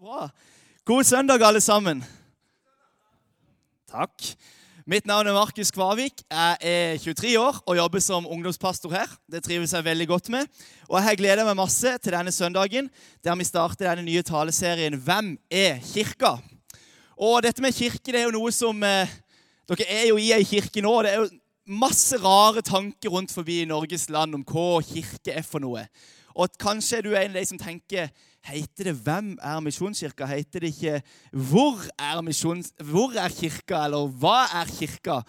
Bra. God søndag, alle sammen. Takk. Mitt navn er Markus Kvavik. Jeg er 23 år og jobber som ungdomspastor her. Det trives jeg veldig godt med. Og jeg har gleda meg masse til denne søndagen, der vi starter denne nye taleserien 'Hvem er kirka?' Og dette med kirke det er jo noe som eh, Dere er jo i ei kirke nå. Det er jo masse rare tanker rundt forbi i Norges land om hva kirke er for noe. Og kanskje er du en av de som tenker Heter det 'Hvem er misjonskirka'? Heter det ikke 'Hvor er, misjons, hvor er kirka', eller 'Hva er kirka'?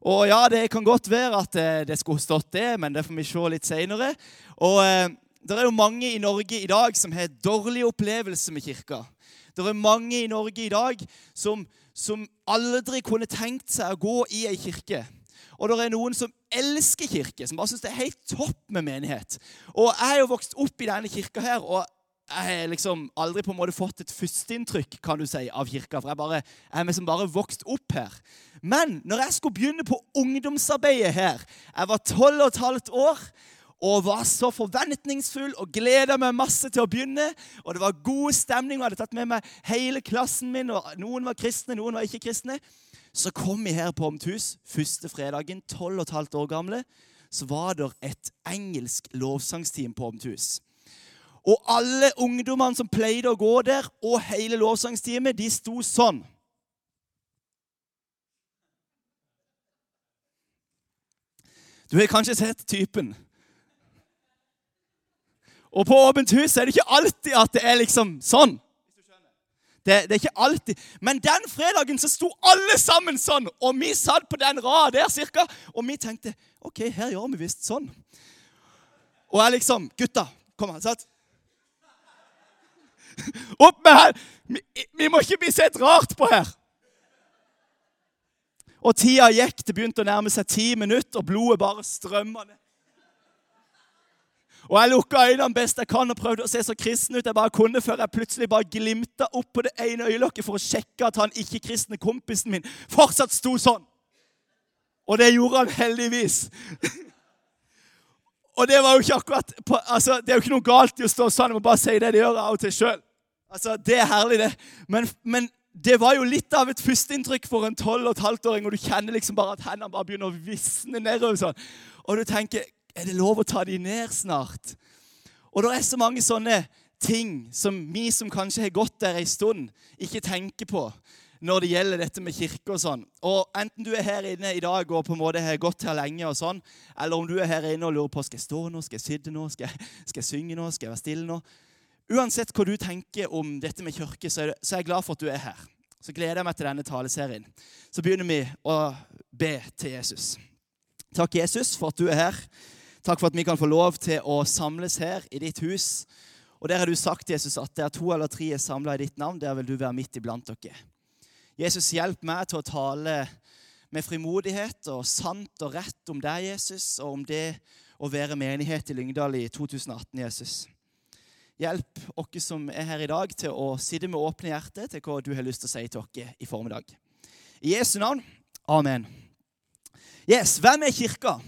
Og ja, Det kan godt være at eh, det skulle stått det, men det får vi se litt seinere. Og eh, det er jo mange i Norge i dag som har dårlig opplevelse med kirka. Det er mange i Norge i dag som, som aldri kunne tenkt seg å gå i ei kirke. Og det er noen som elsker kirke, som bare syns det er helt topp med menighet. Og jeg er jo vokst opp i denne kirka her, og jeg har liksom aldri på en måte fått et førsteinntrykk kan du si, av kirka. For jeg, bare, jeg er liksom bare vokst opp her. Men når jeg skulle begynne på ungdomsarbeidet her Jeg var tolv og et halvt år og var så forventningsfull og gleda meg masse til å begynne. Og det var god stemning. og Jeg hadde tatt med meg hele klassen min. og Noen var kristne, noen var ikke kristne. Så kom vi her på Omthus første fredagen, tolv og et halvt år gamle. Så var det et engelsk lovsangsteam på Omthus. Og alle ungdommene som pleide å gå der, og hele lovsangsteamet, de sto sånn. Du har kanskje sett typen. Og på åpent hus er det ikke alltid at det er liksom sånn. Det, det, er ikke alltid. Men den fredagen så sto alle sammen sånn. Og vi satt på den rada der cirka, og vi tenkte OK, her gjør vi visst sånn. Og jeg liksom Gutta, kom her. satt. Opp med her! Vi, må ikke bli sett rart på her. Og tida gikk. Det begynte å nærme seg ti minutter, og blodet bare strømma ned. Og Jeg lukka øynene best jeg kan og prøvde å se så kristen ut jeg bare kunne, før jeg plutselig bare glimta opp på det ene øyelokket for å sjekke at han ikke-kristne kompisen min fortsatt sto sånn. Og det gjorde han heldigvis. og det var jo ikke akkurat altså, Det er jo ikke noe galt i å stå sånn. Jeg må bare si det. Det gjør av og til sjøl. Altså, Det er herlig, det. Men, men, det var jo litt av et førsteinntrykk for en tolv og et halvt åring, og du kjenner liksom bare at hendene bare begynner å visne nedover. sånn. Og du tenker Er det lov å ta de ned snart? Og det er så mange sånne ting som vi som kanskje har gått der ei stund, ikke tenker på når det gjelder dette med kirke og sånn. Og Enten du er her inne i dag og på en måte har gått her lenge, og sånn, eller om du er her inne og lurer på skal jeg stå nå, skal jeg sitte nå, skal jeg, skal jeg synge nå, skal jeg være stille nå, Uansett hva du tenker om dette med kirke, så er, jeg glad for at du er her. Så gleder jeg meg til denne taleserien. Så begynner vi å be til Jesus. Takk, Jesus, for at du er her. Takk for at vi kan få lov til å samles her i ditt hus. Og der har du sagt, Jesus, at der to eller tre er samla i ditt navn, der vil du være midt iblant dere. Jesus, hjelp meg til å tale med frimodighet og sant og rett om deg, Jesus, og om det å være menighet i Lyngdal i 2018, Jesus. Hjelp oss som er her i dag, til å sitte med åpne hjerter til hva du har lyst til å si til oss i formiddag. I Jesu navn. Amen. Yes, Hvem er kirka?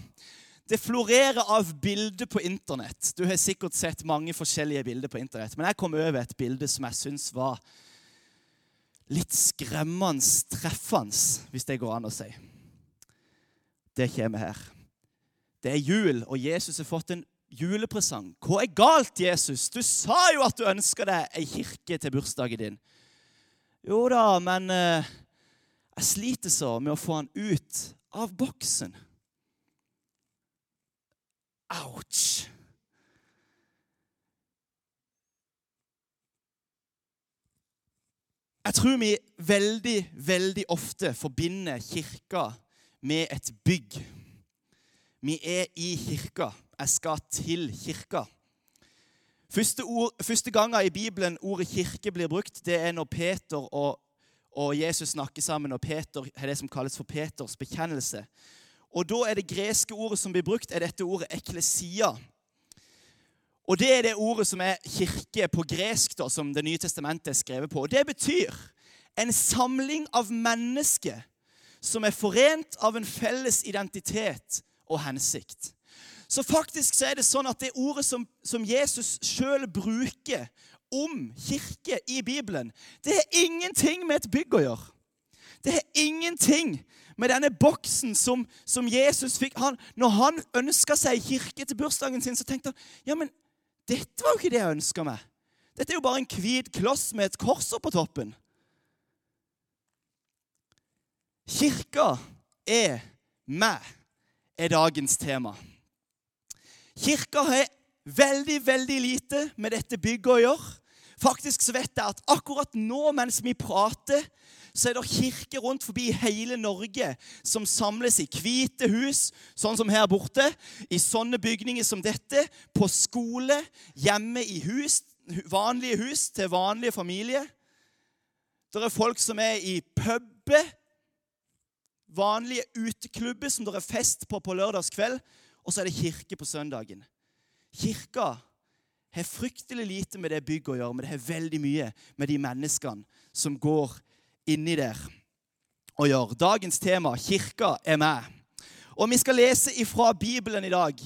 Det florerer av bilder på Internett. Du har sikkert sett mange forskjellige bilder på Internett. Men jeg kom over et bilde som jeg syns var litt skremmende treffende, hvis det går an å si. Det kommer her. Det er jul, og Jesus har fått en julepresang. Hva er galt, Jesus? Du sa jo at du ønska deg ei kirke til bursdagen din. Jo da, men eh, jeg sliter så med å få han ut av boksen. Ouch. Jeg tror vi veldig, veldig ofte forbinder kirka med et bygg. Vi er i kirka. Jeg skal til kirka. Første, ord, første gangen i Bibelen ordet kirke blir brukt, det er når Peter og, og Jesus snakker sammen. og Peter har det som kalles for Peters bekjennelse. Og Da er det greske ordet som blir brukt, er dette ordet eklesia. Og Det er det ordet som er kirke på gresk, da, som Det nye testamentet er skrevet på. Og Det betyr en samling av mennesker som er forent av en felles identitet og hensikt. Så faktisk så er det sånn at det ordet som, som Jesus sjøl bruker om kirke i Bibelen, det har ingenting med et bygg å gjøre. Det har ingenting med denne boksen som, som Jesus fikk. Han, når han ønska seg kirke til bursdagen sin, så tenkte han ja, men dette var jo ikke det jeg ønska meg. Dette er jo bare en hvit kloss med et kors på toppen. Kirka er meg, er dagens tema. Kirka har veldig, veldig lite med dette bygget å gjøre. Faktisk så vet jeg at akkurat nå mens vi prater, så er det kirker rundt forbi hele Norge som samles i hvite hus, sånn som her borte, i sånne bygninger som dette, på skole, hjemme i hus, vanlige hus til vanlige familier. Det er folk som er i puber, vanlige uteklubber som det er fest på på lørdagskveld, og så er det kirke på søndagen. Kirka har fryktelig lite med det bygget å gjøre, men det har veldig mye med de menneskene som går inni der å gjøre. Dagens tema, kirka, er meg. Og Vi skal lese ifra Bibelen i dag,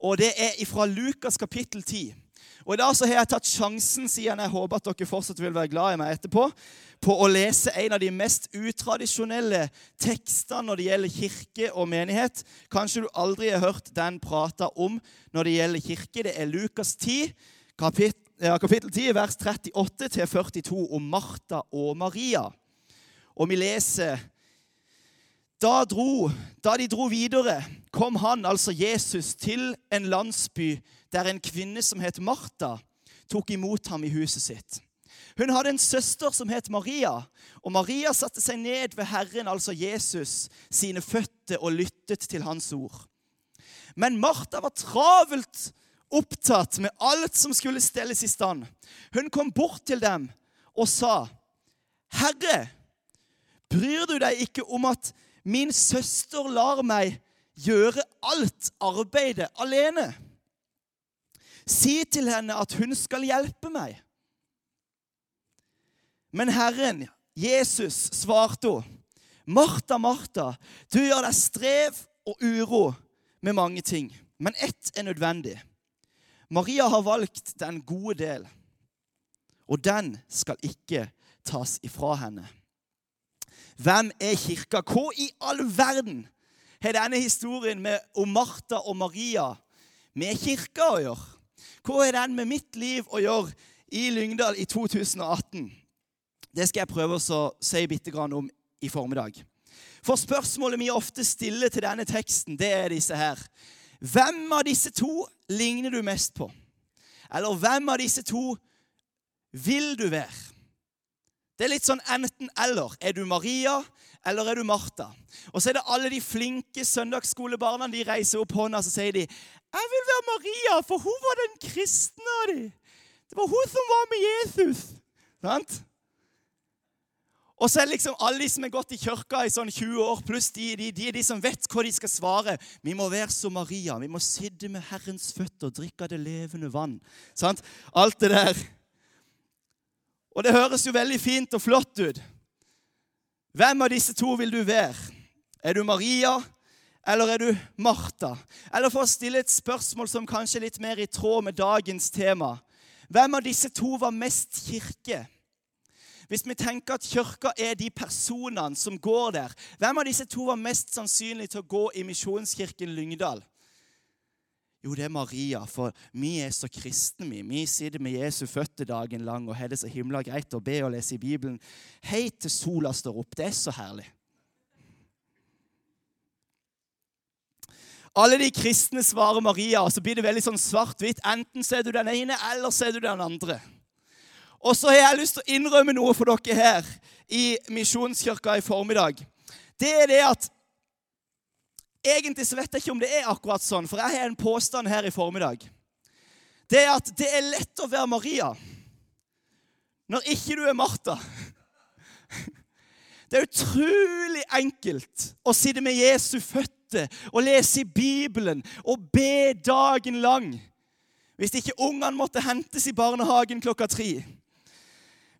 og det er ifra Lukas kapittel 10. Og I dag så har jeg tatt sjansen, siden jeg håper at dere fortsatt vil være glad i meg etterpå, på å lese en av de mest utradisjonelle tekstene når det gjelder kirke og menighet. Kanskje du aldri har hørt den prata om når det gjelder kirke. Det er Lukas 10, kapittel, kapittel 10, vers 38 til 42, om Martha og Maria. Og vi leser da, dro, da de dro videre, kom han, altså Jesus, til en landsby der en kvinne som het Martha, tok imot ham i huset sitt. Hun hadde en søster som het Maria, og Maria satte seg ned ved Herren, altså Jesus, sine føtter og lyttet til hans ord. Men Martha var travelt opptatt med alt som skulle stelles i stand. Hun kom bort til dem og sa, 'Herre, bryr du deg ikke om at min søster lar meg gjøre alt arbeidet alene?' Si til henne at hun skal hjelpe meg. Men Herren, Jesus, svarte henne, Martha, Martha, du gjør deg strev og uro med mange ting, men ett er nødvendig. Maria har valgt den gode del, og den skal ikke tas ifra henne. Hvem er kirka? Hva i all verden har denne historien med, om Martha og Maria med kirka å gjøre? Hva har den med mitt liv å gjøre i Lyngdal i 2018? Det skal jeg prøve å si bitte grann om i formiddag. For spørsmålet vi ofte stiller til denne teksten, det er disse her. Hvem av disse to ligner du mest på? Eller hvem av disse to vil du være? Det er litt sånn enten-eller. Er du Maria, eller er du Martha? Og så er det alle de flinke søndagsskolebarna. De reiser opp hånda og sier de, 'Jeg vil være Maria, for hun var den kristne av de. Det var hun som var med Jesus. Sant? Og så er det liksom alle de som har gått i kirka i sånn 20 år pluss, de, de, de, de som vet hva de skal svare. Vi må være som Maria. Vi må sitte med Herrens føtter og drikke det levende vann. Sant? Alt det der. Og det høres jo veldig fint og flott ut. Hvem av disse to vil du være? Er du Maria, eller er du Martha? Eller for å stille et spørsmål som kanskje er litt mer i tråd med dagens tema. Hvem av disse to var mest kirke? Hvis vi tenker at kirka er de personene som går der, hvem av disse to var mest sannsynlig til å gå i Misjonskirken Lyngdal? Jo, det er Maria, for vi er så kristne, vi. Vi sitter med Jesu føtter dagen lang og har det så himla greit å be og lese i Bibelen. Helt til sola står opp. Det er så herlig. Alle de kristne svarer Maria, og så blir det veldig sånn svart-hvitt. Enten så er du den ene, eller så er du den andre. Og så har jeg lyst til å innrømme noe for dere her i Misjonskirka i formiddag. Det er det at Egentlig så vet jeg ikke om det er akkurat sånn, for jeg har en påstand her i formiddag. Det er at det er lett å være Maria når ikke du er Martha. Det er utrolig enkelt å sitte med Jesu føtter og lese i Bibelen og be dagen lang. Hvis ikke ungene måtte hentes i barnehagen klokka tre.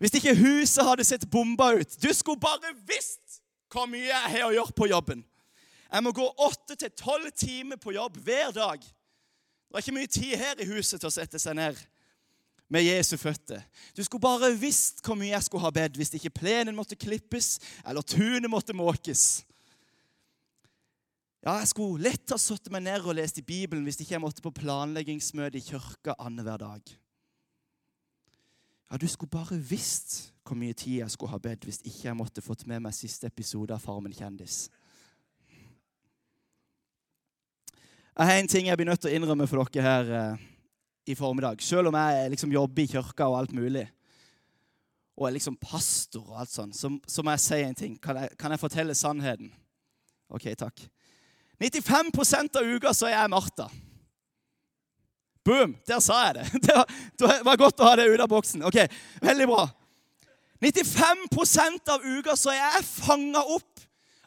Hvis ikke huset hadde sett bomba ut. Du skulle bare visst hvor mye jeg har å gjøre på jobben. Jeg må gå åtte til tolv timer på jobb hver dag. Det er ikke mye tid her i huset til å sette seg ned med Jesu føtter. Du skulle bare visst hvor mye jeg skulle ha bedt hvis ikke plenen måtte klippes eller tunet måtte måkes. Ja, Jeg skulle lett ha satt meg ned og lest i Bibelen hvis ikke jeg måtte på planleggingsmøte i kirka annenhver dag. Ja, Du skulle bare visst hvor mye tid jeg skulle ha bedt hvis ikke jeg måtte fått med meg siste episode av Farmen kjendis. Jeg har en ting jeg blir nødt til å innrømme for dere her eh, i formiddag. Selv om jeg liksom jobber i kirka og alt mulig, og er liksom pastor og alt sånn, så, så må jeg si en ting. Kan jeg, kan jeg fortelle sannheten? OK, takk. 95% av uka så er jeg Martha. Boom! Der sa jeg det. Det var, det var godt å ha det ut av boksen. Ok, Veldig bra. 95% av uka så er jeg fanga opp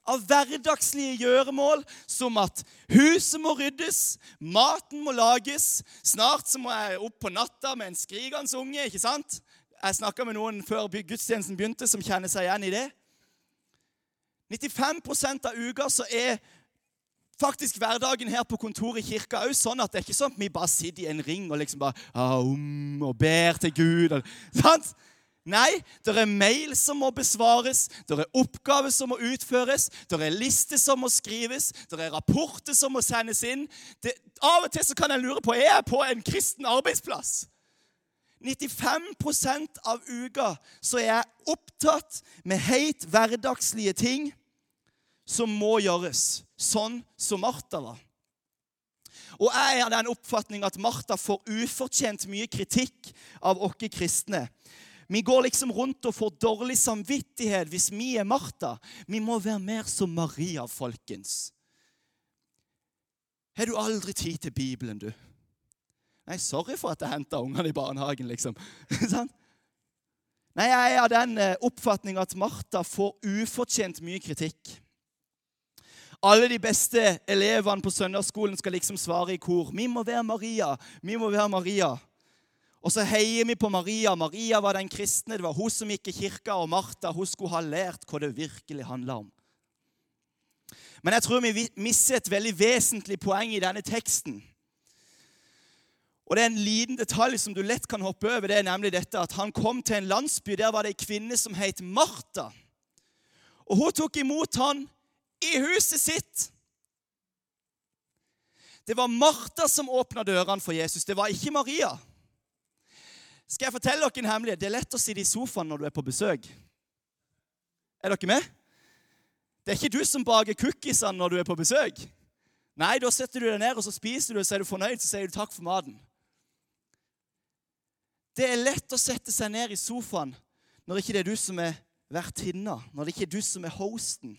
av hverdagslige gjøremål, som at huset må ryddes, maten må lages. Snart så må jeg opp på natta med en skrigende unge. ikke sant? Jeg snakka med noen før gudstjenesten begynte, som kjenner seg igjen i det. 95 av uka så er faktisk hverdagen her på kontoret i kirka òg sånn at det er ikke sånn at vi bare sitter i en ring og liksom bare um, og ber til Gud. Og, sant? Nei, det er mail som må besvares, det er oppgaver som må utføres, det er lister som må skrives, det er rapporter som må sendes inn. Det, av og til så kan jeg lure på er jeg på en kristen arbeidsplass. 95% av uka så er jeg opptatt med helt hverdagslige ting som må gjøres, sånn som Martha var. Og jeg er av den oppfatning at Martha får ufortjent mye kritikk av oss kristne. Vi går liksom rundt og får dårlig samvittighet hvis vi er Martha. Vi må være mer som Maria, folkens. Har du aldri tid til Bibelen, du? Nei, sorry for at jeg henta ungene i barnehagen, liksom. Nei, jeg av den eh, oppfatning at Martha får ufortjent mye kritikk. Alle de beste elevene på søndagsskolen skal liksom svare i kor. Vi må være Maria. Vi må være Maria. Og så heier vi på Maria. Maria var den kristne. Det var hun som gikk i kirka, og Martha hun skulle ha lært hva det virkelig handla om. Men jeg tror vi misser et veldig vesentlig poeng i denne teksten. Og Det er en liten detalj som du lett kan hoppe over. det er nemlig dette at Han kom til en landsby. Der var det ei kvinne som het Martha. Og Hun tok imot han i huset sitt. Det var Martha som åpna dørene for Jesus. Det var ikke Maria. Skal jeg fortelle dere en hemmelighet? Det er lett å sitte i sofaen når du er på besøk. Er dere med? Det er ikke du som baker cookiesene når du er på besøk. Nei, da setter du deg ned og så spiser du, og så er du fornøyd, så sier du takk for maten. Det er lett å sette seg ned i sofaen når ikke det er du som er vertinna, når det ikke er du som er hosten.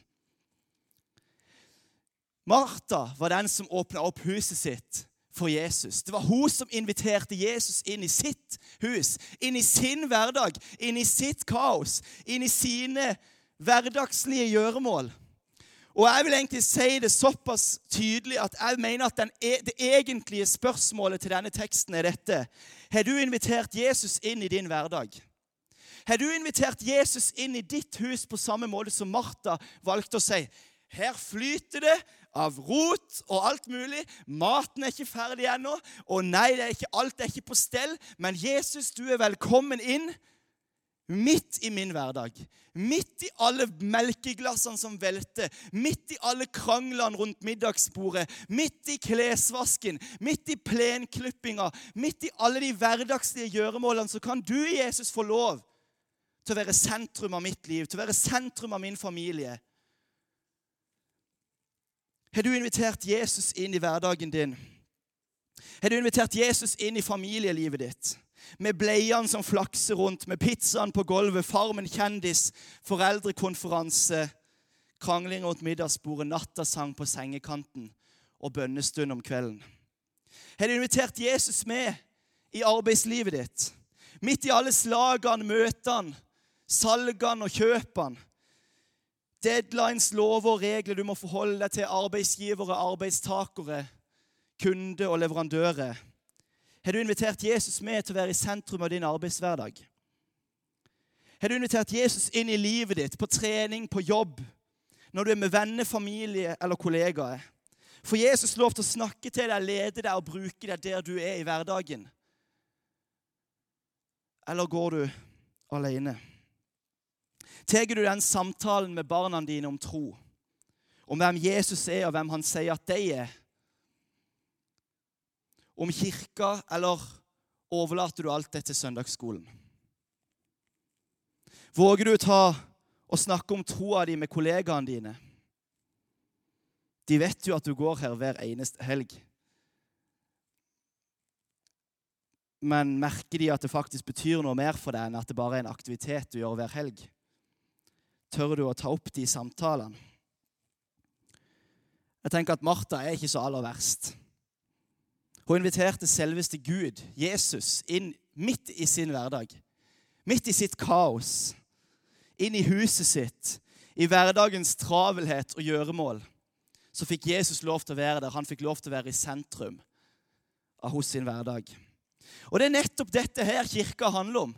Martha var den som åpna opp huset sitt for Jesus. Det var hun som inviterte Jesus inn i sitt hus, inn i sin hverdag, inn i sitt kaos, inn i sine hverdagslige gjøremål. Og jeg vil egentlig si det såpass tydelig at jeg mener at den, e, det egentlige spørsmålet til denne teksten er dette. Har du invitert Jesus inn i din hverdag? Har du invitert Jesus inn i ditt hus på samme måte som Martha valgte å si? Her flyter det av rot og alt mulig. Maten er ikke ferdig ennå. Og nei, er ikke, alt er ikke på stell. Men Jesus, du er velkommen inn midt i min hverdag. Midt i alle melkeglassene som velter, midt i alle kranglene rundt middagsbordet, midt i klesvasken, midt i plenklippinga, midt i alle de hverdagslige gjøremålene, så kan du, Jesus, få lov til å være sentrum av mitt liv, til å være sentrum av min familie. Har du invitert Jesus inn i hverdagen din? Har du invitert Jesus inn i familielivet ditt? Med bleiene som flakser rundt, med pizzaen på gulvet, Farmen kjendis, foreldrekonferanse, krangling rundt middagsbordet, nattasang på sengekanten og bønnestund om kvelden. Har du invitert Jesus med i arbeidslivet ditt? Midt i alle slagene, møtene, salgene og kjøpene deadlines, lover og regler du må forholde deg til arbeidsgivere, arbeidstakere, kunder og leverandører. Har du invitert Jesus med til å være i sentrum av din arbeidshverdag? Har du invitert Jesus inn i livet ditt, på trening, på jobb, når du er med venner, familie eller kollegaer? For Jesus lov til å snakke til deg, lede deg og bruke deg der du er i hverdagen. eller går du alene? Tar du den samtalen med barna dine om tro, om hvem Jesus er, og hvem han sier at de er? Om kirka, eller overlater du alt det til søndagsskolen? Våger du ta og snakke om troa di med kollegaene dine? De vet jo at du går her hver eneste helg. Men merker de at det faktisk betyr noe mer for deg enn at det bare er en aktivitet du gjør hver helg? Tør du å ta opp de samtalene? Jeg tenker at Martha er ikke så aller verst. Hun inviterte selveste Gud, Jesus, inn midt i sin hverdag. Midt i sitt kaos. Inn i huset sitt. I hverdagens travelhet og gjøremål. Så fikk Jesus lov til å være der. Han fikk lov til å være i sentrum av hos sin hverdag. Og det er nettopp dette her kirka handler om.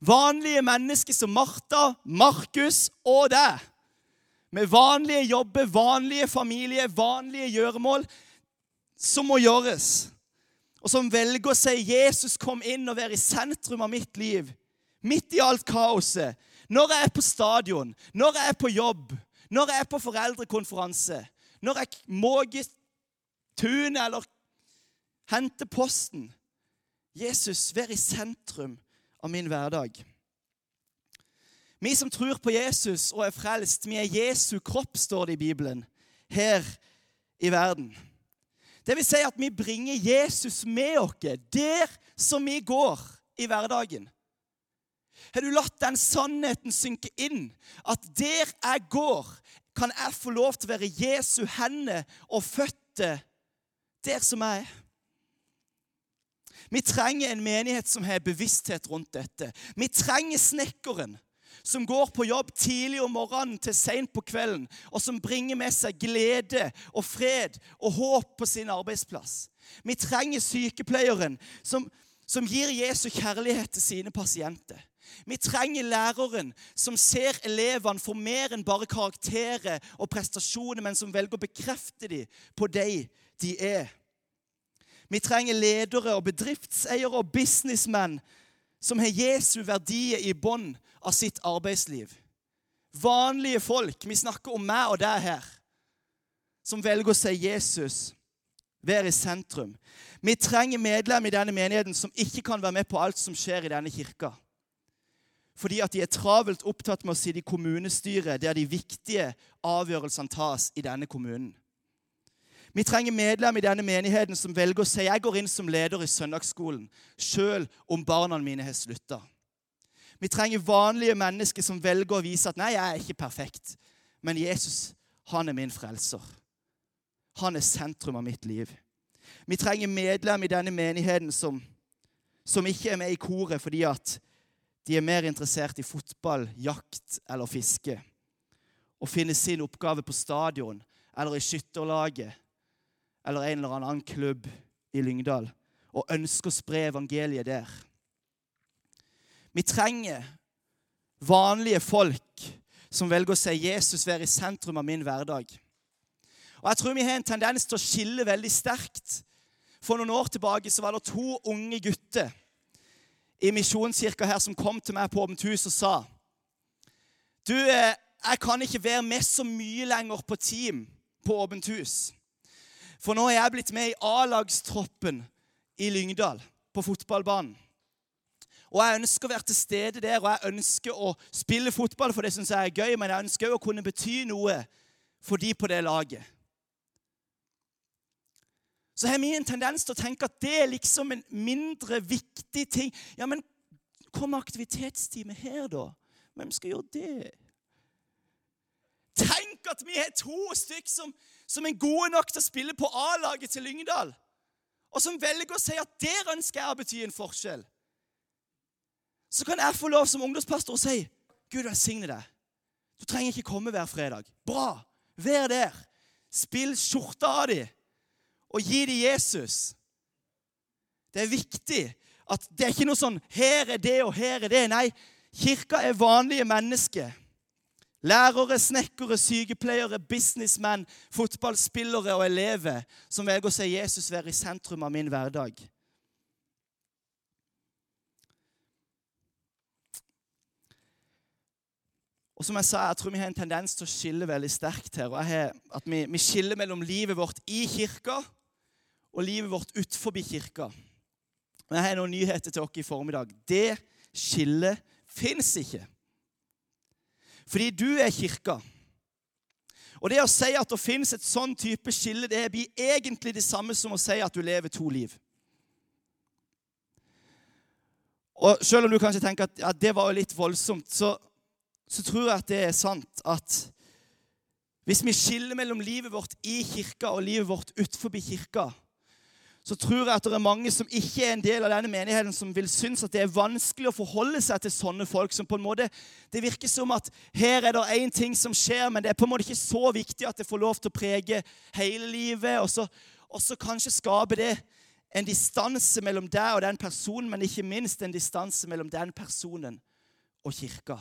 Vanlige mennesker som Martha, Markus og deg. Med vanlige jobber, vanlige familier, vanlige gjøremål som må gjøres. Og som velger å si 'Jesus, kom inn og vær i sentrum av mitt liv'. Midt i alt kaoset. Når jeg er på stadion, når jeg er på jobb, når jeg er på foreldrekonferanse, når jeg måker tunet eller henter posten. Jesus, vær i sentrum av min hverdag. Vi som tror på Jesus og er frelst, vi er Jesu kropp, står det i Bibelen, her i verden. Det vil si at vi bringer Jesus med oss der som vi går i hverdagen. Har du latt den sannheten synke inn? At der jeg går, kan jeg få lov til å være Jesu hender og føtter der som jeg er. Vi trenger en menighet som har bevissthet rundt dette. Vi trenger snekkeren som går på jobb tidlig om morgenen til seint på kvelden, og som bringer med seg glede og fred og håp på sin arbeidsplass. Vi trenger sykepleieren som, som gir Jesu kjærlighet til sine pasienter. Vi trenger læreren som ser elevene for mer enn bare karakterer og prestasjoner, men som velger å bekrefte dem på de de er. Vi trenger ledere og bedriftseiere og businessmenn som har Jesu verdier i bånd av sitt arbeidsliv. Vanlige folk. Vi snakker om meg og deg her. Som velger å si Jesus, være i sentrum. Vi trenger medlem i denne menigheten som ikke kan være med på alt som skjer i denne kirka. Fordi at de er travelt opptatt med å sitte i kommunestyret der de viktige avgjørelsene tas i denne kommunen. Vi trenger medlem i denne menigheten som velger å si jeg går inn som leder i søndagsskolen, sjøl om barna mine har slutta. Vi trenger vanlige mennesker som velger å vise at nei, jeg er ikke perfekt, men Jesus, han er min frelser. Han er sentrum av mitt liv. Vi trenger medlem i denne menigheten som, som ikke er med i koret fordi at de er mer interessert i fotball, jakt eller fiske. Og finne sin oppgave på stadion eller i skytterlaget eller en eller annen klubb i Lyngdal og ønsker å spre evangeliet der. Vi trenger vanlige folk som velger å si Jesus være i sentrum av min hverdag. Og Jeg tror vi har en tendens til å skille veldig sterkt. For noen år tilbake så var det to unge gutter i Misjonskirka her som kom til meg på Åpent hus og sa Du, eh, jeg kan ikke være med så mye lenger på team på Åpent hus. For nå er jeg blitt med i A-lagstroppen i Lyngdal, på fotballbanen. Og Jeg ønsker å være til stede der, og jeg ønsker å spille fotball, for det syns jeg er gøy, men jeg ønsker òg å kunne bety noe for de på det laget. Så har vi en tendens til å tenke at det er liksom en mindre viktig ting. Ja, men kom aktivitetstime her, da? Hvem skal gjøre det? Tenk at vi har to stykker som som er gode nok til å spille på A-laget til Lyngdal, og som velger å si at der ønsker jeg å bety en forskjell, så kan jeg få lov som ungdomspastor å si Gud velsigne deg. Du trenger ikke komme hver fredag. Bra! Vær der. Spill skjorta av dem, og gi dem Jesus. Det er viktig at det er ikke noe sånn 'Her er det, og her er det'. Nei, kirka er vanlige mennesker Lærere, snekkere, sykepleiere, businessmenn, fotballspillere og elever som velger å se Jesus være i sentrum av min hverdag. Og som Jeg sa, jeg tror vi har en tendens til å skille veldig sterkt her. og jeg har, at vi, vi skiller mellom livet vårt i kirka og livet vårt utenfor kirka. Men jeg har noen nyheter til dere i formiddag. Det skillet fins ikke. Fordi du er kirka. Og det å si at det fins et sånn type skille, det blir egentlig det samme som å si at du lever to liv. Og Selv om du kanskje tenker at ja, det var jo litt voldsomt, så, så tror jeg at det er sant at hvis vi skiller mellom livet vårt i kirka og livet vårt utenfor kirka, så tror jeg at det er mange som ikke er en del av denne menigheten, som vil synes at det er vanskelig å forholde seg til sånne folk. som på en måte, Det virker som at her er det én ting som skjer, men det er på en måte ikke så viktig at det får lov til å prege hele livet. Og så, og så kanskje skaper det en distanse mellom deg og den personen, men ikke minst en distanse mellom den personen og kirka.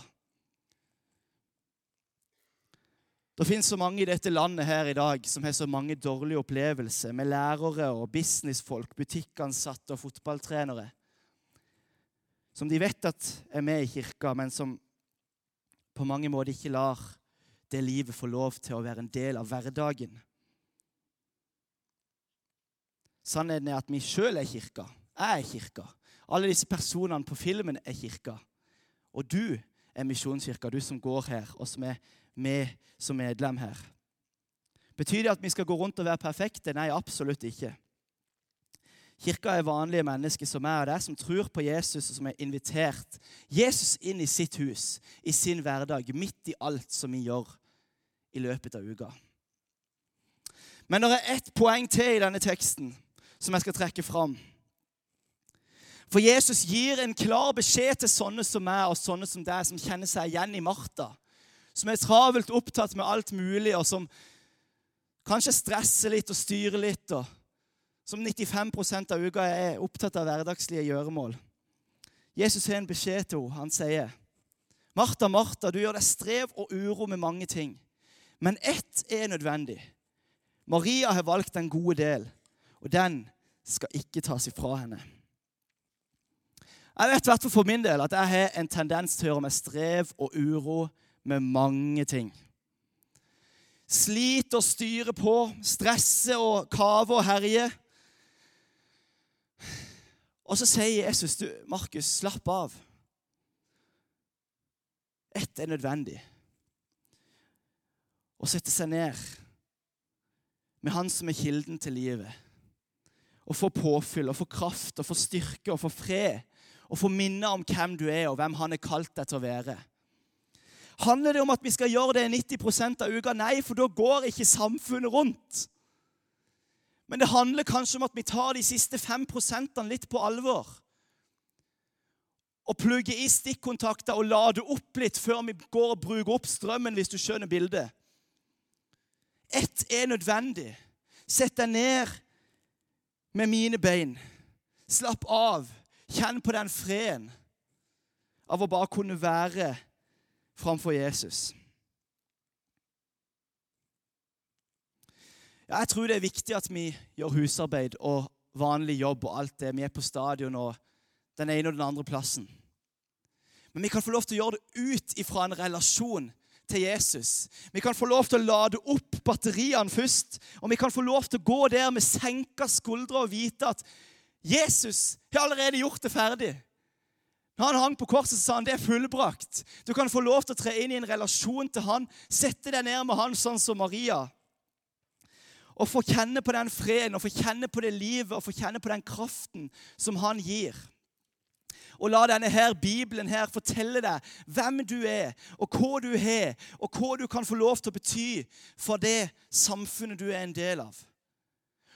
Det finnes så mange i dette landet her i dag som har så mange dårlige opplevelser med lærere og businessfolk, butikkansatte og fotballtrenere. Som de vet at er med i kirka, men som på mange måter ikke lar det livet få lov til å være en del av hverdagen. Sannheten er at vi sjøl er kirka. Jeg er kirka. Alle disse personene på filmen er kirka. Og du er misjonskirka, du som går her, og som er med som medlem her. Betyr det at vi skal gå rundt og være perfekte? Nei, absolutt ikke. Kirka er vanlige mennesker som er der, som tror på Jesus, og som er invitert Jesus inn i sitt hus, i sin hverdag, midt i alt som vi gjør i løpet av uka. Men det er ett poeng til i denne teksten som jeg skal trekke fram. For Jesus gir en klar beskjed til sånne som meg og sånne som deg, som kjenner seg igjen i Martha som er travelt opptatt med alt mulig, og som kanskje stresser litt og styrer litt, og som 95% av uka er opptatt av hverdagslige gjøremål. Jesus har en beskjed til henne. Han sier, 'Martha, Martha, du gjør deg strev og uro med mange ting.' Men ett er nødvendig. Maria har valgt den gode del, og den skal ikke tas ifra henne. Jeg vet for min del at jeg har en tendens til å gjøre meg strev og uro med mange ting. Sliter og styrer på, stresser og kaver og herjer. Og så sier Jesus, du, Markus, slapp av. Ett er nødvendig. Å sette seg ned med Han som er kilden til livet. Å få påfyll, å få kraft, å få styrke, å få fred. Å få minne om hvem du er, og hvem Han er kalt deg til å være. Handler det om at vi skal gjøre det 90% av uka? Nei, for da går ikke samfunnet rundt. Men det handler kanskje om at vi tar de siste 5% litt på alvor. Og plugger i stikkontakter og lader opp litt før vi går og bruker opp strømmen, hvis du skjønner bildet. Ett er nødvendig. Sett deg ned med mine bein. Slapp av. Kjenn på den freden av å bare kunne være framfor Jesus. Ja, jeg tror det er viktig at vi gjør husarbeid og vanlig jobb og alt det. Vi er på stadion og den ene og den andre plassen. Men vi kan få lov til å gjøre det ut ifra en relasjon til Jesus. Vi kan få lov til å lade opp batteriene først. Og vi kan få lov til å gå der med senka skuldre og vite at Jesus har allerede gjort det ferdig. Når han hang på korset, så sa han det er fullbrakt. Du kan få lov til å tre inn i en relasjon til han, sette deg ned med han sånn som Maria. Og få kjenne på den freden, og få kjenne på det livet og få kjenne på den kraften som han gir. Og la denne her Bibelen her fortelle deg hvem du er, og hva du har, og hva du kan få lov til å bety for det samfunnet du er en del av.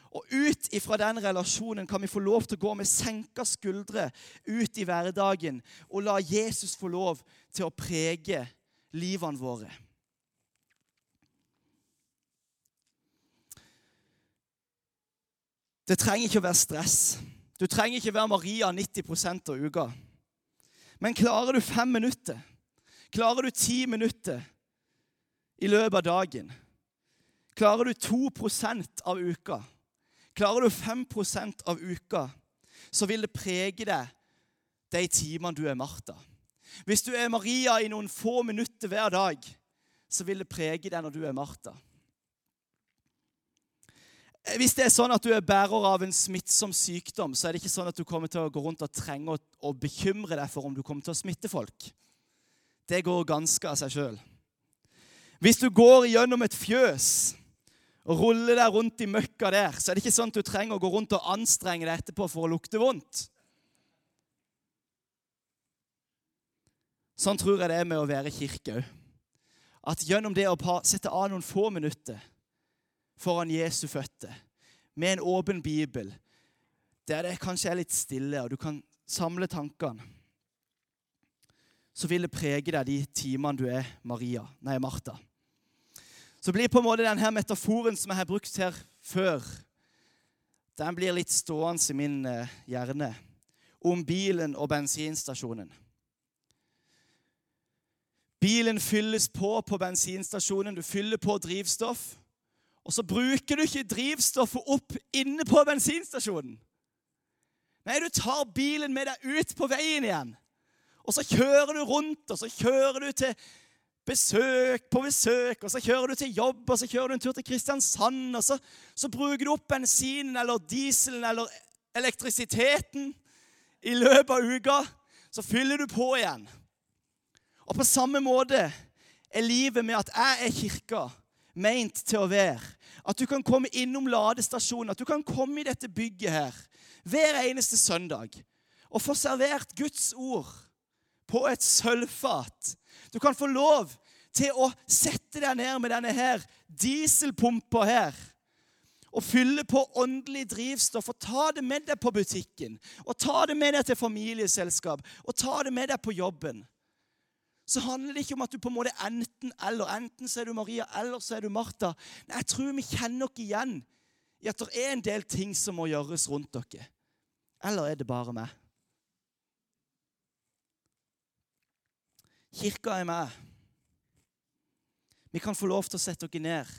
Og ut ifra den relasjonen kan vi få lov til å gå med senka skuldre ut i hverdagen og la Jesus få lov til å prege livene våre. Det trenger ikke å være stress. Du trenger ikke være Maria 90% av uka. Men klarer du fem minutter, klarer du ti minutter i løpet av dagen, klarer du 2% av uka Klarer du 5% av uka, så vil det prege deg de timene du er Martha. Hvis du er Maria i noen få minutter hver dag, så vil det prege deg når du er Martha. Hvis det er sånn at du er bærer av en smittsom sykdom, så er det ikke sånn at du kommer til å gå rundt og trenge å, bekymre deg for om du kommer til å smitte folk. Det går ganske av seg sjøl. Hvis du går gjennom et fjøs og ruller deg rundt i møkka der, så er det ikke sånn at du trenger å gå rundt og anstrenge deg etterpå for å lukte vondt. Sånn tror jeg det er med å være kirke òg. At gjennom det å sette av noen få minutter foran Jesu føtter med en åpen bibel, der det kanskje er litt stille, og du kan samle tankene, så vil det prege deg de timene du er Maria, nei, Martha. Så blir på en måte denne metaforen som jeg har brukt her før, den blir litt stående i min eh, hjerne om bilen og bensinstasjonen. Bilen fylles på på bensinstasjonen. Du fyller på drivstoff. Og så bruker du ikke drivstoffet opp inne på bensinstasjonen. Nei, du tar bilen med deg ut på veien igjen. Og så kjører du rundt, og så kjører du til besøk på besøk, og så kjører du til jobb, og så kjører du en tur til Kristiansand, og så, så bruker du opp bensinen eller dieselen eller elektrisiteten i løpet av uka. Så fyller du på igjen. Og på samme måte er livet med at jeg er kirka, meint til å være. At du kan komme innom ladestasjonen, at du kan komme i dette bygget her hver eneste søndag og få servert Guds ord på et sølvfat. Du kan få lov til å sette deg ned med denne her dieselpumpa her og fylle på åndelig drivstoff og ta det med deg på butikken. Og ta det med deg til familieselskap og ta det med deg på jobben så handler det ikke om at du på en måte enten eller. Enten så er du Maria, eller så er du Martha. Nei, Jeg tror vi kjenner oss igjen i at det er en del ting som må gjøres rundt dere. Eller er det bare meg? Kirka er meg. Vi kan få lov til å sette dere ned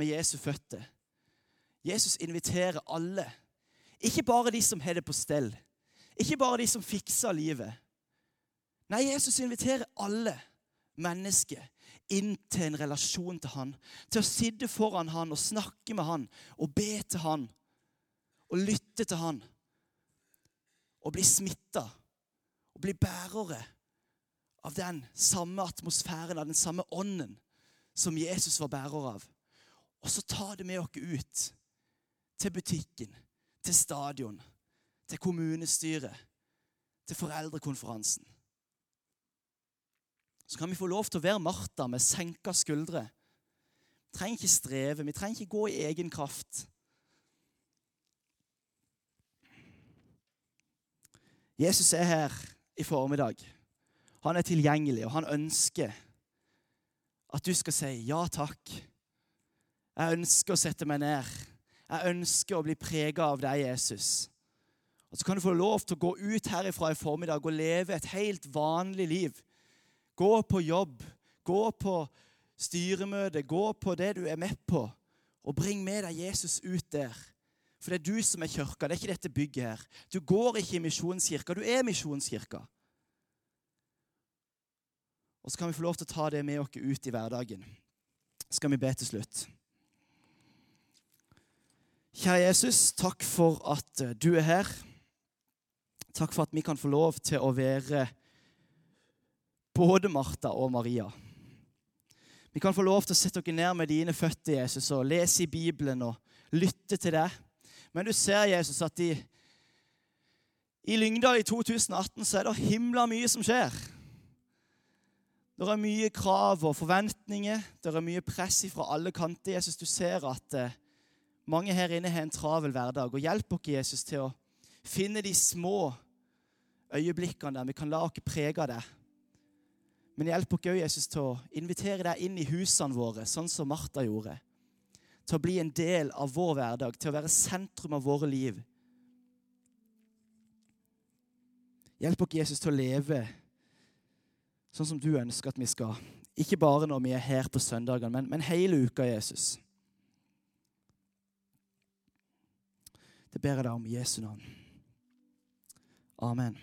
med Jesu føtter. Jesus inviterer alle. Ikke bare de som har det på stell. Ikke bare de som fikser livet. Nei, Jesus inviterer alle mennesker inn til en relasjon til han. Til å sitte foran han og snakke med han og be til han og lytte til han. Og bli smitta og bli bærere av den samme atmosfæren, av den samme ånden som Jesus var bærer av. Og så ta det med oss ut til butikken, til stadion, til kommunestyret, til foreldrekonferansen så kan vi få lov til å være Martha med senka skuldre. Vi trenger ikke streve, vi trenger ikke gå i egen kraft. Jesus er her i formiddag. Han er tilgjengelig, og han ønsker at du skal si ja takk. Jeg ønsker å sette meg ned. Jeg ønsker å bli prega av deg, Jesus. Og Så kan du få lov til å gå ut herifra i formiddag og leve et helt vanlig liv Gå på jobb, gå på styremøte, gå på det du er med på, og bring med deg Jesus ut der. For det er du som er kirka, det er ikke dette bygget her. Du går ikke i misjonskirka, du er misjonskirka. Og så kan vi få lov til å ta det med oss ut i hverdagen. Så skal vi be til slutt. Kjære Jesus, takk for at du er her. Takk for at vi kan få lov til å være både Martha og Maria. Vi kan få lov til å sette dere ned med dine føtter, Jesus, og lese i Bibelen og lytte til deg. Men du ser, Jesus, at i, i Lyngdal i 2018 så er det himla mye som skjer. Det er mye krav og forventninger. Det er mye press fra alle kanter. Jesus, du ser at eh, mange her inne har en travel hverdag. Og hjelp oss, Jesus, til å finne de små øyeblikkene der vi kan la oss prege av det. Men hjelp oss òg, Jesus, til å invitere deg inn i husene våre, sånn som Martha gjorde. Til å bli en del av vår hverdag, til å være sentrum av våre liv. Hjelp oss, Jesus, til å leve sånn som du ønsker at vi skal. Ikke bare når vi er her på søndagene, men, men hele uka, Jesus. Det ber jeg deg om i Jesu navn. Amen.